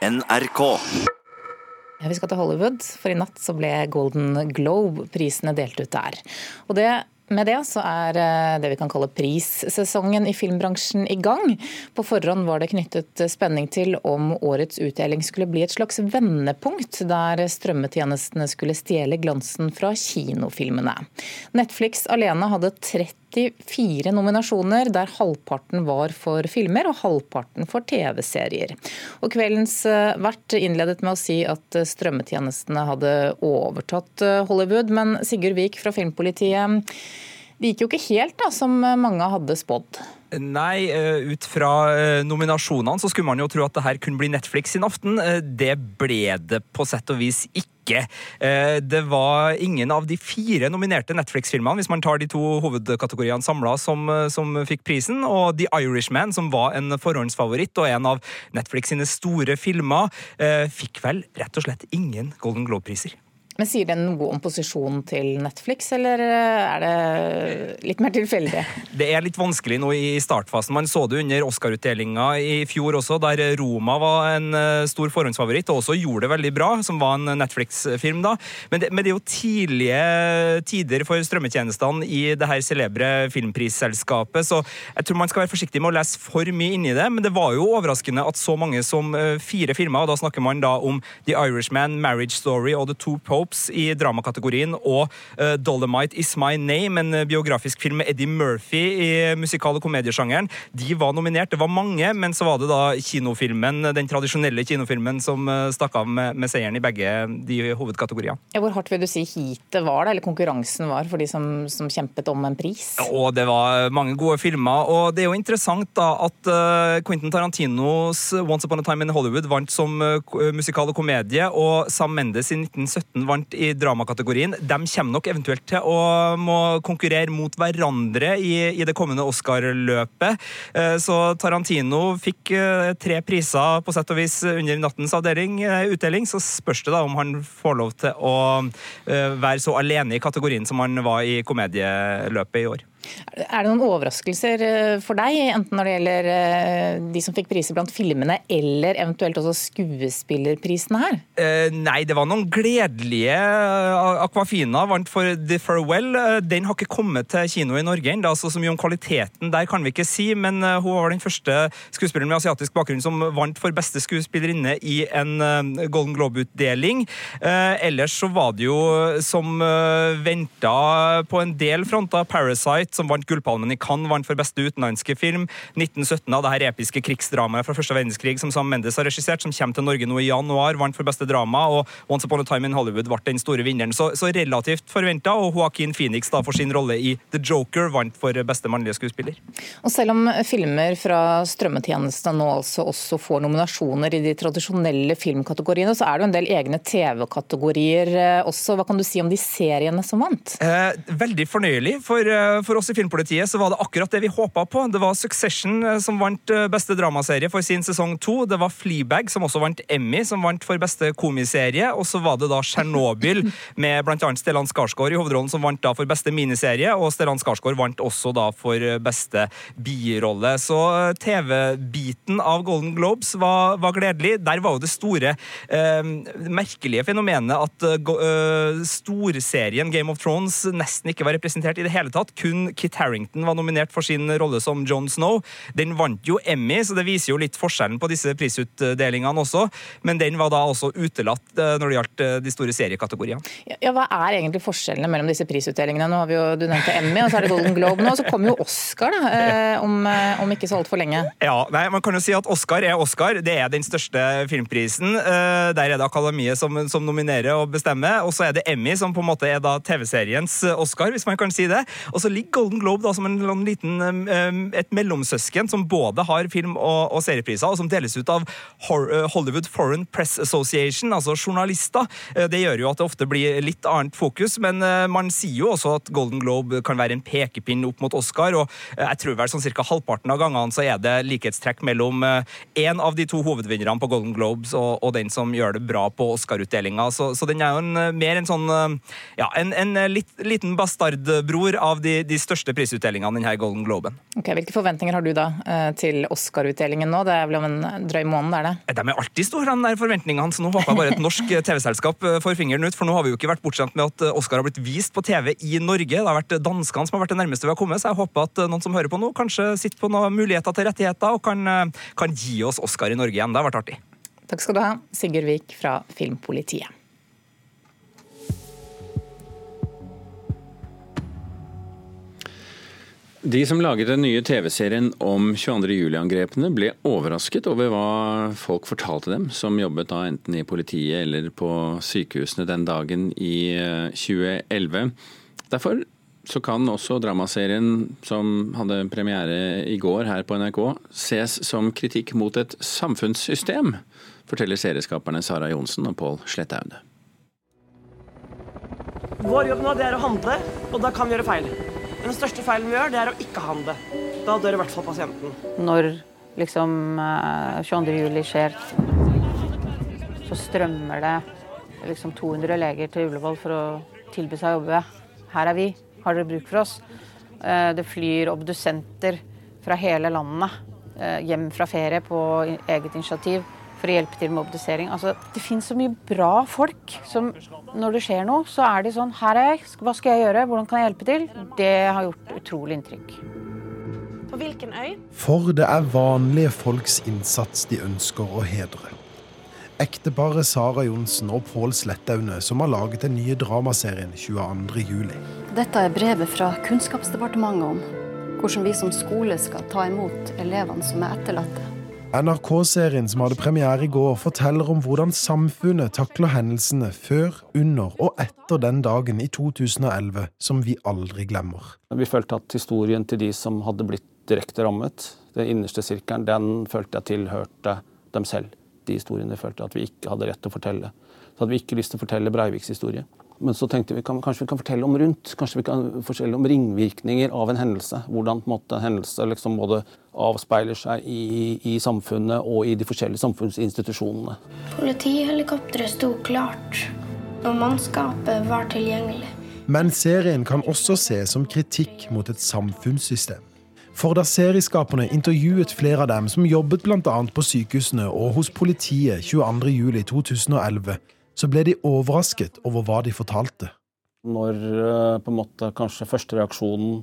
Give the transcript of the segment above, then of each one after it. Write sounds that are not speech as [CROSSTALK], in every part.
NRK. Ja, Vi skal til Hollywood, for i natt så ble Golden Globe-prisene delt ut der. Og det med det så er eh, det vi kan kalle prissesongen i filmbransjen i gang. På forhånd var det knyttet spenning til om årets utdeling skulle bli et slags vendepunkt, der strømmetjenestene skulle stjele glansen fra kinofilmene. Netflix alene hadde 30 34 nominasjoner, der halvparten var for filmer og halvparten for TV-serier. Og Kveldens eh, vert innledet med å si at strømmetjenestene hadde overtatt eh, Hollywood. Men Sigurd Vik fra Filmpolitiet, det gikk jo ikke helt da, som mange hadde spådd? Nei, eh, ut fra eh, nominasjonene så skulle man jo tro at det her kunne bli Netflix sin aften. Eh, det ble det på sett og vis ikke. Det var ingen av de fire nominerte Netflix-filmene, hvis man tar de to hovedkategoriene samla, som, som, fikk prisen. Og The Irishman, som var en forhåndsfavoritt og en av Netflix sine store filmer, fikk vel rett og slett ingen Golden Globe-priser. Men Sier det noe om posisjonen til Netflix, eller er det litt mer tilfeldig? [LAUGHS] Det er litt vanskelig nå i startfasen. Man så det under Oscar-utdelinga i fjor også, der Roma var en eh, stor forhåndsfavoritt og også gjorde det veldig bra, som var en Netflix-film da. Men det, men det, er jo tidlige tider for strømmetjenestene i det her celebre filmprisselskapet, så jeg tror man skal være forsiktig med å lese for mye inni det. Men det var jo overraskende at så mange som eh, fire filmer, og da snakker man da om The Irishman, Marriage Story og The Two Popes, Popes i dramakategorien og uh, Dolomite Is My Name, en biografisk film med Eddie Murphy i musikal- og komediesjangeren. De var nominert. Det var mange, men så var det da kinofilmen, den tradisjonelle kinofilmen som uh, stakk av med, med, seieren i begge de hovedkategoriene. Ja, hvor hardt vil du si heatet var, da, eller konkurransen var, for de som, som kjempet om en pris? Ja, Og det var mange gode filmer. Og det er jo interessant da at uh, Quentin Tarantinos Once Upon a Time in Hollywood vant som musikal og komedie, og Sam Mendes i 1917 vant vant i dramakategorien. De kommer nok eventuelt til å må konkurrere mot hverandre i, i det kommende Oscar-løpet. Eh, så Tarantino fikk eh, tre priser på sett og vis under nattens avdeling, eh, utdeling. Så spørs det da om han får lov til å være så alene i kategorien som han var i komedieløpet i år. Er det noen overraskelser eh, for deg, enten når det gjelder eh, de som fikk priser blant filmene, eller eventuelt også skuespillerprisene her? Eh, nei, det var noen gledelige. Aquafina vant for The Farewell. Den har ikke kommet til kino i Norge ennå, så, mye om kvaliteten der kan vi ikke si, men hun var den første skuespilleren med asiatisk bakgrunn som vant for beste skuespillerinne i en Golden Globe-utdeling. Ellers så var det jo som venta på en del fronter. Parasite som vant Gullpalmen i Cannes, vant for beste utenlandske film. 1917 av det her episke krigsdramaet fra første verdenskrig som Sam Mendes har regissert, som kommer til Norge nå i januar, vant for beste drama. Og Once Upon a Time in Hollywood ble den store vinneren. Så, så relativt forventa. Og Joaquin Phoenix da for sin rolle i The Joker vant for beste mannlige skuespiller. Og selv om filmer fra strømmetjenestene nå altså også får nominasjoner i de tradisjonelle filmkategoriene, så er det jo en del egne TV-kategorier eh, også. Hva kan du si om de seriene som vant? Eh, veldig fornøyelig. For, eh, for oss i Filmpolitiet så var det akkurat det vi håpa på. Det var Succession eh, som vant eh, beste dramaserie for sin sesong to. Det var Fleabag som også vant Emmy, som vant for beste komiserie. Og så var det da Tsjernobyl [LAUGHS] med bl.a. Stellan Skarsgård i hovedrollen, som vant da for beste miniserie. Og Stellan Skarsgård vant også da for beste birolle. Så eh, TV-biten av Golden Globes var, var, gledelig. Der var jo det store, eh, merkelige fenomenet at eh, storserien Game of Thrones nesten ikke var representert i det hele tatt. Kun Kit Harrington var nominert for sin rolle som John Snow. Den vant jo Emmy, så det viser jo litt forskjellen på disse prisutdelingene også. Men den var da også utelatt eh, når det gjaldt eh, de store seriekategoriene. Ja, Hva er egentlig forskjellene mellom disse prisutdelingene? Nå har vi jo, Du nevnte Emmy, og så er det Golden Globe nå. Og Så kommer jo Oscar da, eh, om, om ikke så altfor lenge. Ja, nei, man kan jo si at Oscar er Oscar. Det er den største filmprisen. Der er det Akademiet som, som nominerer og bestemmer. Og så er det Emmy, som på en måte er da TV-seriens Oscar, hvis man kan si det. Og så ligger Golden Globe da, som en liten, et mellomsøsken som både har film- og, og seriepriser, og som deles ut av eh, Hollywood Foreign Press Association, altså journalister. Eh, det gjør jo at det ofte blir litt annet fokus, men eh, man sier jo også at Golden Globe kan være en pekepinn opp mot Oscar, og jeg tror vel sånn cirka halvparten av gangene så er det likhetstrekk mellom en av de to hovedvinnerne på Golden Globes og, og den som gjør det bra på Oscar-utdelinga. Så, så, den er jo en, mer en sånn ja, en, en litt, liten bastardbror av de, de største prisutdelingene denne Golden Globen. Ok, Hvilke forventninger har du da eh, til Oscar-utdelingen nå? Det er vel om en drøy måned, er det? De er alltid store, de der forventningene. Så nå håper jeg bare et norsk TV-selskap får fingeren ut. For nå har vi jo ikke vært bortskjemt med at Oscar har blitt vist på TV i Norge. Det har vært danskene som har vært det nærmeste vi har kommet. Så jeg håper at noen som hører på nå, kanskje sitter på noen muligheter til rettigheter og kan, kan gi oss Oscar i Norge igjen. Det har vært artig. Takk skal du ha, Sigurd Vik fra Filmpolitiet. De som laget den nye TV-serien om 22. juli-angrepene ble overrasket over hva folk fortalte dem, som jobbet da enten i politiet eller på sykehusene den dagen i 2011. Eh, Derfor så kan også dramaserien som hadde premiere i går her på NRK, ses som kritikk mot et samfunnssystem, forteller serieskaperne Sara Johnsen og Pål Slettaude. Vår jobb nå er å handle, og da kan vi gjøre feil. Den største feilen vi gjør, det er å ikke handle. Da dør i hvert fall pasienten. Når liksom 22. Eh, juli skjer, så strømmer det liksom 200 leger til Ullevål for å tilby seg å jobbe. Her er vi, har dere bruk for oss? Eh, det flyr obdusenter fra hele landet eh, hjem fra ferie på eget initiativ for å hjelpe til med obdusering. Altså, det finnes så mye bra folk som når det skjer noe, så er de sånn Her er jeg, hva skal jeg gjøre, hvordan kan jeg hjelpe til? Det har gjort utrolig inntrykk. På hvilken øy? For det er vanlige folks innsats de ønsker å hedre. Ekteparet Sara Johnsen og Pål Slettaune som har laget den nye dramaserien 22.07. Dette er brevet fra Kunnskapsdepartementet om hvordan vi som skole skal ta imot elevene som er etterlatte. NRK-serien som hadde premiere i går, forteller om hvordan samfunnet takler hendelsene før, under og etter den dagen i 2011 som vi aldri glemmer. Vi følte at historien til de som hadde blitt direkte rammet, den innerste sirkelen, den følte jeg tilhørte dem selv. De historiene følte at vi ikke hadde rett til å fortelle. Så hadde vi ikke lyst til å fortelle Breiviks historie. Men så tenkte vi kan, kanskje vi kan fortelle om rundt. Kanskje vi kan fortelle om ringvirkninger av en hendelse. Hvordan på en måte, hendelse liksom både avspeiler seg i, i, samfunnet og i de forskjellige samfunnsinstitusjonene. Politihelikopteret sto klart, og mannskapet var tilgjengelig. Men serien kan også ses som kritikk mot et samfunnssystem. For da serieskaperne intervjuet flere av dem som jobbet bl.a. på sykehusene og hos politiet 22.07.2011, så ble de overrasket over hva de fortalte. Når eh, på en måte kanskje første reaksjonen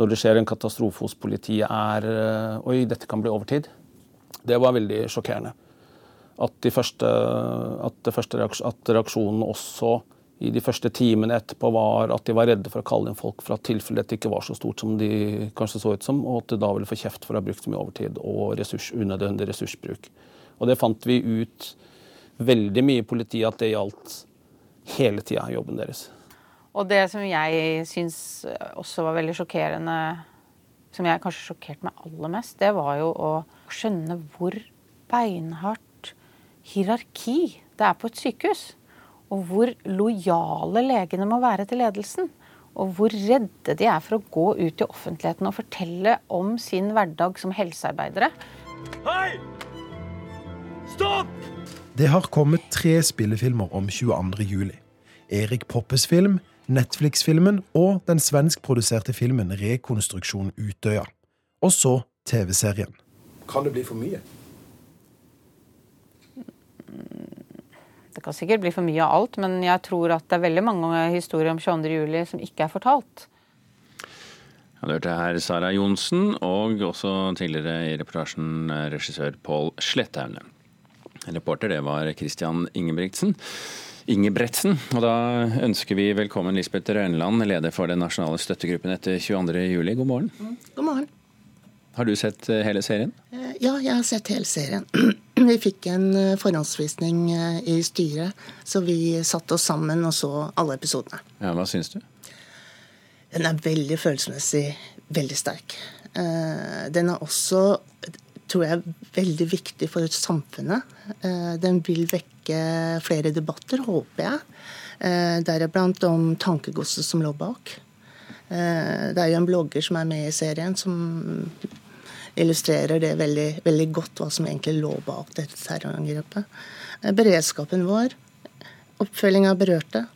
når det skjer en katastrofe hos politiet, er eh, Oi, dette kan bli overtid. Det var veldig sjokkerende. At, de første, at, første reaksjon, at reaksjonen også i de første timene etterpå var at de var redde for å kalle inn folk for at tilfellet dette ikke var så stort som de kanskje så ut som, og at de da ville få kjeft for å ha brukt så mye overtid og ressurs, unødvendig ressursbruk. Og det fant vi ut veldig mye i politiet at det gjaldt hele tida, jobben deres. Og det som jeg syns også var veldig sjokkerende, som jeg kanskje sjokkerte meg aller mest, det var jo å skjønne hvor beinhardt hierarki det er på et sykehus. Og hvor lojale legene må være til ledelsen. Og hvor redde de er for å gå ut i offentligheten og fortelle om sin hverdag som helsearbeidere. Hei! Stopp! Det har kommet tre spillefilmer om 22. juli. Erik Poppes film, Netflix-filmen og den svenskproduserte filmen Rekonstruksjon Utøya. Og så TV-serien. Kan det bli for mye? Det kan sikkert bli for mye av alt, men jeg tror at det er veldig mange historier om 22. juli som ikke er fortalt. Ja, du hørte her Sara Johnsen, og også tidligere i reportasjen regissør Pål Sletthaune. Reporter det var Christian Ingebrigtsen. Ingebretsen. Og da ønsker vi velkommen Lisbeth Rønland, leder for den nasjonale støttegruppen etter 22.07. God morgen. Mm, god morgen. Har du sett eh, hele serien? Eh, ja, jeg har sett hele serien. [CLEARS THROAT] Vi fikk en eh, forhåndsvisning i styret, så vi satte oss sammen og så alle episodene. Ja, Hva syns du? Den er veldig følelsesmessig veldig sterk. Den er også tror jeg er veldig viktig for samfunnet. Eh, den vil vekke flere debatter, håper jeg. Eh, deriblant om tankegodset som lå bak. Eh, det er jo en blogger som er med i serien, som illustrerer det veldig, veldig godt, hva som egentlig lå bak dette terrorangrepet. Beredskapen vår, oppfølging av berørte,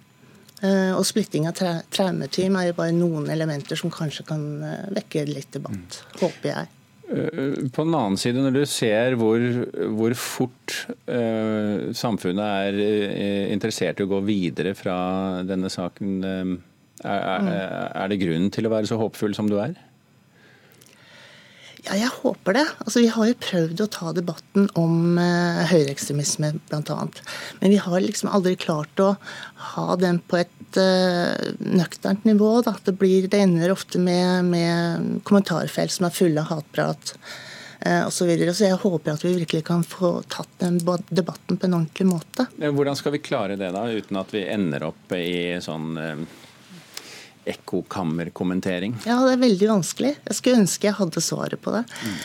Og splitting av tra traumeteam er jo bare noen elementer som kanskje kan vekke litt debatt, mm. håper jeg. På den annen side, når du ser hvor, hvor fort uh, samfunnet er uh, interessert i å gå videre fra denne saken, uh, er, er, mm. er, det grunn til å være så håpfull som du er? Ja, jeg håper det. Altså, vi har jo prøvd å ta debatten om eh, høyreekstremisme bl.a. Men vi har liksom aldri klart å ha den på et eh, nøkternt nivå. Da. Det, blir, det ender ofte med, med kommentarfelt som er fulle av hatprat. Uh, og så, videre. så jeg håper at vi virkelig kan få tatt den debatten på en ordentlig måte. Hvordan skal vi klare det, da, uten at vi ender opp i sånn ekkokammerkommentering? Ja, det er veldig vanskelig. Jeg skulle ønske jeg hadde svaret på det. Mm.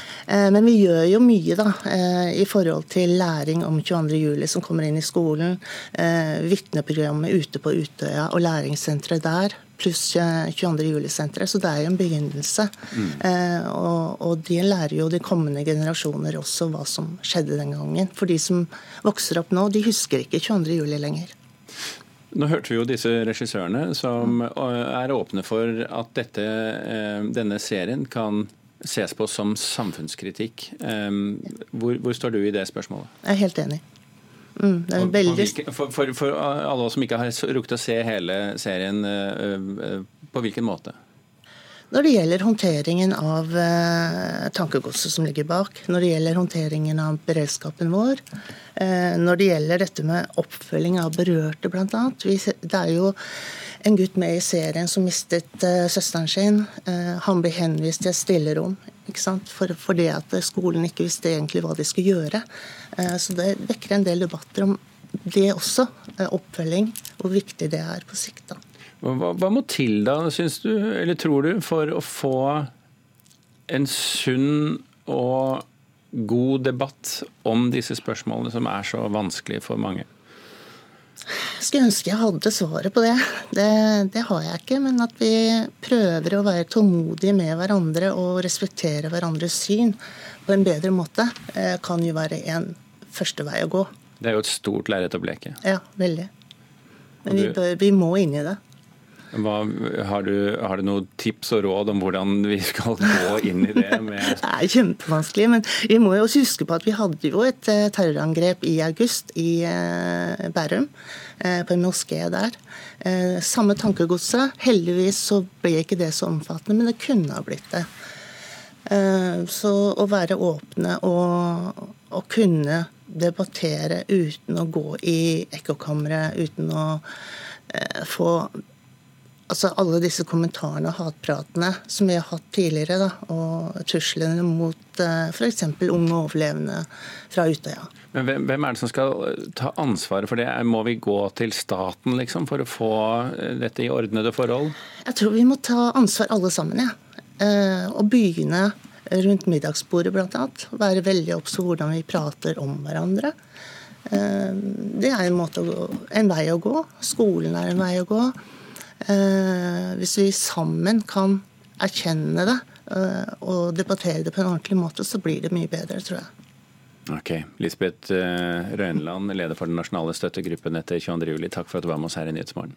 Men vi gjør jo mye da, eh, i forhold til læring om 22.07. som kommer inn i skolen. Eh, vitneprogrammet ute på Utøya og læringssenteret der pluss 22.07-senteret. Så det er jo en begynnelse. Mm. og, og, de lærer jo de kommende generasjoner også hva som skjedde den gangen. For de som vokser opp nå, de husker ikke 22.07 lenger. Nå hørte vi jo disse regissørene som er åpne for at dette, eh, denne serien kan ses på som samfunnskritikk. Eh, hvor, hvor, står du i det spørsmålet? Jeg er helt enig. Mm, veldig... for, for, for, alle oss som ikke har rukket å se hele serien, eh, på hvilken måte? Når det gjelder håndteringen av eh, tankegodset som ligger bak, når det gjelder håndteringen av beredskapen vår, eh, når det gjelder dette med oppfølging av berørte, bl.a. Det er jo en gutt med i serien som mistet eh, søsteren sin. Eh, han blir henvist til et stillerom for, fordi at skolen ikke visste egentlig hva de skulle gjøre. Eh, så det vekker en del debatter om det også. Eh, oppfølging, hvor viktig det er på sikt. da. Hva, hva må til da, syns du, eller tror du, for å få en sunn og god debatt om disse spørsmålene som er så vanskelige for mange? Jeg skulle ønske jeg hadde svaret på det. det. det. har jeg ikke. Men at vi prøver å være tålmodige med hverandre og respektere hverandres syn på en bedre måte, eh, kan jo være en første vei å gå. Det er jo et stort lerret å bleke. Ja, veldig. Men vi, bør, vi må inn i det. Hva, har, du, har, du, noen tips og råd om hvordan vi skal gå inn i det? Med... [LAUGHS] det er kjempevanskelig, men vi må jo også huske på at vi hadde jo et eh, terrorangrep i august i eh, Bærum. Eh, på en moské der. Samme tankegodset. Heldigvis så ble ikke det så omfattende, men det kunne ha blitt det. Så å være åpne og, og kunne debattere uten å gå i ekkokamre, uten å få altså alle disse kommentarene og hatpratene som vi har hatt tidligere, da, og truslene mot uh, f.eks. unge overlevende fra Utøya. Men hvem, hvem, er det som skal eh, ta ansvaret for det? Må vi gå til staten liksom, for å få eh, dette i ordnede forhold? Jeg tror vi må ta ansvar alle sammen, ja. Uh, og begynne rundt middagsbordet bl.a. Være veldig obs på hvordan vi prater om hverandre. Det er en, måte å gå, en vei å gå. Skolen er en vei å gå. Eh, hvis vi sammen kan erkjenne det eh, og debattere det på en ordentlig måte, så blir det mye bedre, tror jeg. Ok. Lisbeth eh, Røyneland, leder for den nasjonale støttegruppen etter 22.07. Takk for at du var med oss her i Nyhetsmorgen.